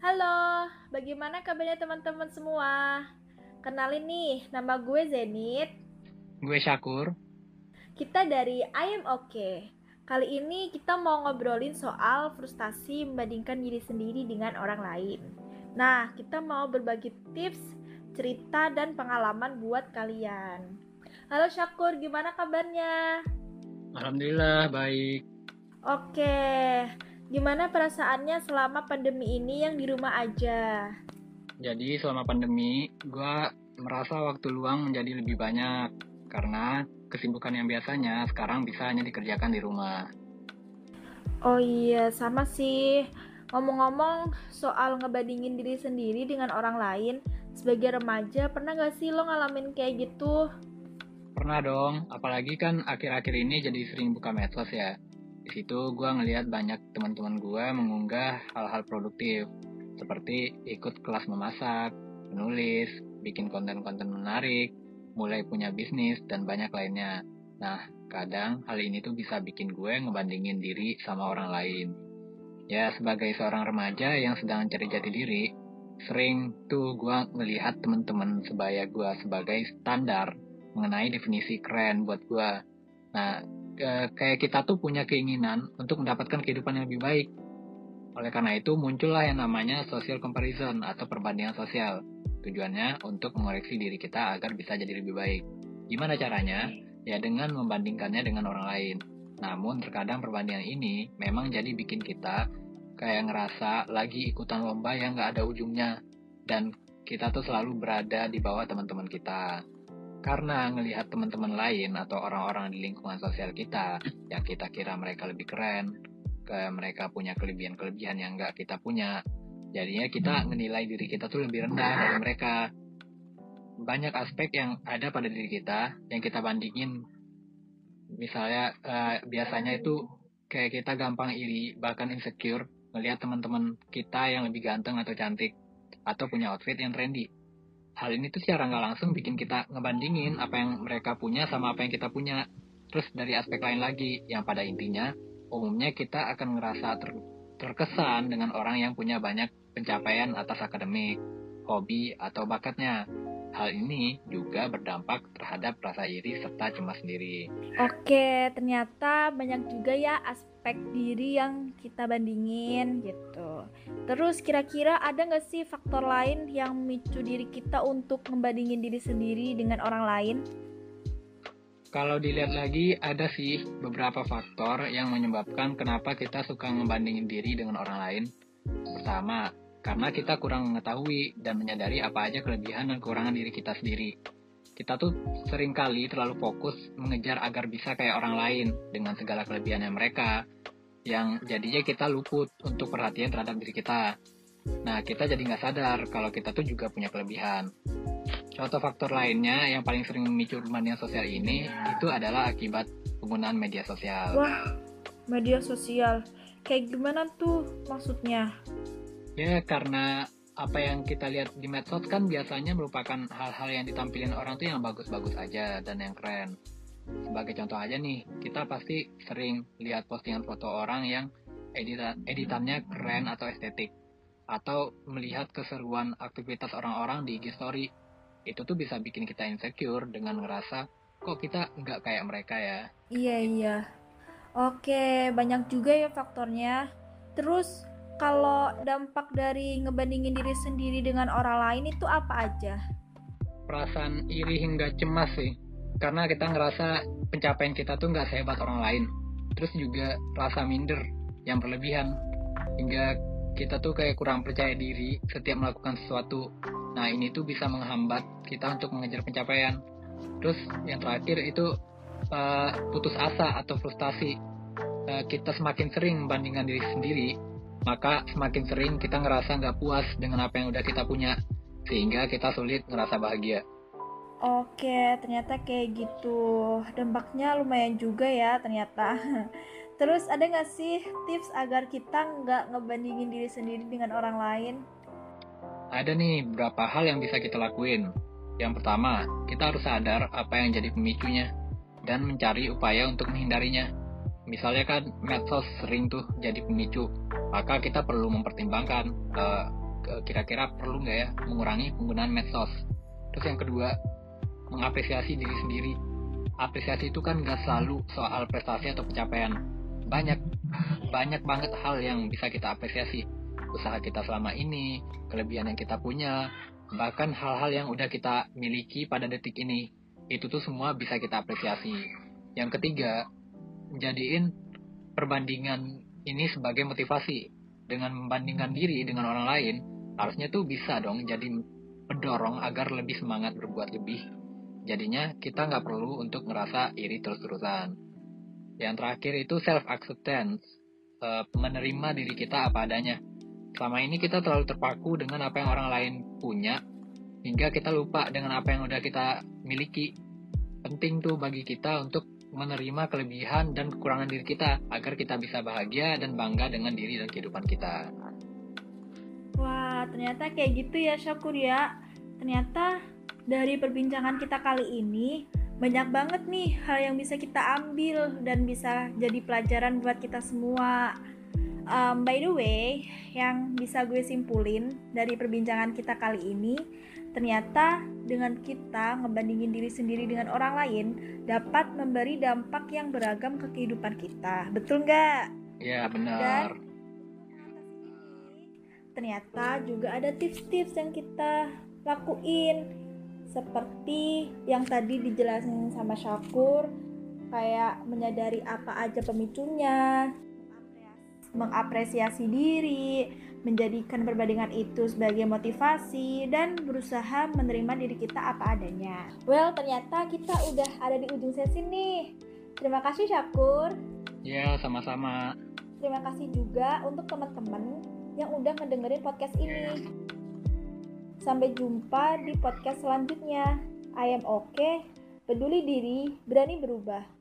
Halo, bagaimana kabarnya teman-teman semua? Kenalin nih, nama gue Zenit. Gue Syakur. Kita dari I Am Okay. Kali ini kita mau ngobrolin soal frustasi membandingkan diri sendiri dengan orang lain. Nah, kita mau berbagi tips, cerita, dan pengalaman buat kalian. Halo Syakur, gimana kabarnya? Alhamdulillah baik. Oke, gimana perasaannya selama pandemi ini yang di rumah aja? Jadi selama pandemi, gue merasa waktu luang menjadi lebih banyak karena kesibukan yang biasanya sekarang bisa hanya dikerjakan di rumah. Oh iya, sama sih. Ngomong-ngomong soal ngebandingin diri sendiri dengan orang lain, sebagai remaja pernah gak sih lo ngalamin kayak gitu? Pernah dong, apalagi kan akhir-akhir ini jadi sering buka medsos ya. Di situ gue ngelihat banyak teman-teman gue mengunggah hal-hal produktif, seperti ikut kelas memasak, menulis, bikin konten-konten menarik, mulai punya bisnis, dan banyak lainnya. Nah, kadang hal ini tuh bisa bikin gue ngebandingin diri sama orang lain. Ya, sebagai seorang remaja yang sedang cari jati diri, sering tuh gue melihat teman-teman sebaya gue sebagai standar mengenai definisi keren buat gue. Nah, kayak kita tuh punya keinginan untuk mendapatkan kehidupan yang lebih baik. Oleh karena itu muncullah yang namanya social comparison atau perbandingan sosial. Tujuannya untuk mengoreksi diri kita agar bisa jadi lebih baik. Gimana caranya? Ya dengan membandingkannya dengan orang lain. Namun terkadang perbandingan ini memang jadi bikin kita kayak ngerasa lagi ikutan lomba yang gak ada ujungnya. Dan kita tuh selalu berada di bawah teman-teman kita. Karena ngelihat teman-teman lain atau orang-orang di lingkungan sosial kita yang kita kira mereka lebih keren, ke mereka punya kelebihan-kelebihan yang nggak kita punya. Jadinya kita menilai diri kita tuh lebih rendah dari mereka. Banyak aspek yang ada pada diri kita yang kita bandingin. Misalnya uh, biasanya itu kayak kita gampang iri, bahkan insecure melihat teman-teman kita yang lebih ganteng atau cantik atau punya outfit yang trendy hal ini tuh secara nggak langsung bikin kita ngebandingin apa yang mereka punya sama apa yang kita punya. Terus dari aspek lain lagi, yang pada intinya, umumnya kita akan ngerasa ter terkesan dengan orang yang punya banyak pencapaian atas akademik, hobi, atau bakatnya. Hal ini juga berdampak terhadap rasa iri serta cemas sendiri. Oke, ternyata banyak juga ya aspek diri yang kita bandingin gitu. Terus kira-kira ada nggak sih faktor lain yang memicu diri kita untuk membandingin diri sendiri dengan orang lain? Kalau dilihat lagi, ada sih beberapa faktor yang menyebabkan kenapa kita suka membandingin diri dengan orang lain. Pertama, karena kita kurang mengetahui dan menyadari apa aja kelebihan dan kekurangan diri kita sendiri. Kita tuh sering kali terlalu fokus mengejar agar bisa kayak orang lain dengan segala kelebihannya mereka, yang jadinya kita luput untuk perhatian terhadap diri kita. Nah, kita jadi nggak sadar kalau kita tuh juga punya kelebihan. Contoh faktor lainnya yang paling sering memicu perbandingan sosial ini itu adalah akibat penggunaan media sosial. Wah, media sosial. Kayak gimana tuh maksudnya? Ya, karena apa yang kita lihat di medsos kan biasanya merupakan hal-hal yang ditampilin orang tuh yang bagus-bagus aja dan yang keren. Sebagai contoh aja nih, kita pasti sering lihat postingan foto orang yang editan editannya keren atau estetik. Atau melihat keseruan aktivitas orang-orang di IG story itu tuh bisa bikin kita insecure dengan ngerasa kok kita nggak kayak mereka ya. Iya iya. Oke, banyak juga ya faktornya. Terus kalau dampak dari ngebandingin diri sendiri dengan orang lain itu apa aja? Perasaan iri hingga cemas sih. Karena kita ngerasa pencapaian kita tuh nggak sehebat orang lain. Terus juga rasa minder yang berlebihan. Hingga kita tuh kayak kurang percaya diri setiap melakukan sesuatu Nah, ini tuh bisa menghambat kita untuk mengejar pencapaian. Terus yang terakhir itu uh, putus asa atau frustasi. Uh, kita semakin sering membandingkan diri sendiri, maka semakin sering kita ngerasa nggak puas dengan apa yang udah kita punya, sehingga kita sulit ngerasa bahagia. Oke, ternyata kayak gitu. Dampaknya lumayan juga ya ternyata. Terus ada nggak sih tips agar kita nggak ngebandingin diri sendiri dengan orang lain? Ada nih beberapa hal yang bisa kita lakuin. Yang pertama, kita harus sadar apa yang jadi pemicunya dan mencari upaya untuk menghindarinya. Misalnya kan medsos sering tuh jadi pemicu, maka kita perlu mempertimbangkan uh, kira-kira perlu nggak ya mengurangi penggunaan medsos. Terus yang kedua, mengapresiasi diri sendiri. Apresiasi itu kan nggak selalu soal prestasi atau pencapaian. Banyak, banyak banget hal yang bisa kita apresiasi. Usaha kita selama ini, kelebihan yang kita punya, bahkan hal-hal yang udah kita miliki pada detik ini. Itu tuh semua bisa kita apresiasi. Yang ketiga, menjadiin perbandingan ini sebagai motivasi. Dengan membandingkan diri dengan orang lain, harusnya tuh bisa dong jadi pendorong agar lebih semangat berbuat lebih. Jadinya kita nggak perlu untuk ngerasa iri terus-terusan. Yang terakhir itu self-acceptance, eh, menerima diri kita apa adanya. Selama ini kita terlalu terpaku dengan apa yang orang lain punya, hingga kita lupa dengan apa yang udah kita miliki. Penting tuh bagi kita untuk menerima kelebihan dan kekurangan diri kita agar kita bisa bahagia dan bangga dengan diri dan kehidupan kita. Wah, ternyata kayak gitu ya Syakur ya. Ternyata dari perbincangan kita kali ini banyak banget nih hal yang bisa kita ambil dan bisa jadi pelajaran buat kita semua. Um, by the way, yang bisa gue simpulin dari perbincangan kita kali ini, Ternyata dengan kita ngebandingin diri sendiri dengan orang lain dapat memberi dampak yang beragam ke kehidupan kita. Betul nggak? Iya benar. Dan ternyata juga ada tips-tips yang kita lakuin seperti yang tadi dijelasin sama Syakur kayak menyadari apa aja pemicunya, mengapresiasi diri, menjadikan perbandingan itu sebagai motivasi dan berusaha menerima diri kita apa adanya. Well, ternyata kita udah ada di ujung sesi nih. Terima kasih Syakur. Ya, sama-sama. Terima kasih juga untuk teman-teman yang udah ngedengerin podcast ini. Sampai jumpa di podcast selanjutnya. I am okay, peduli diri, berani berubah.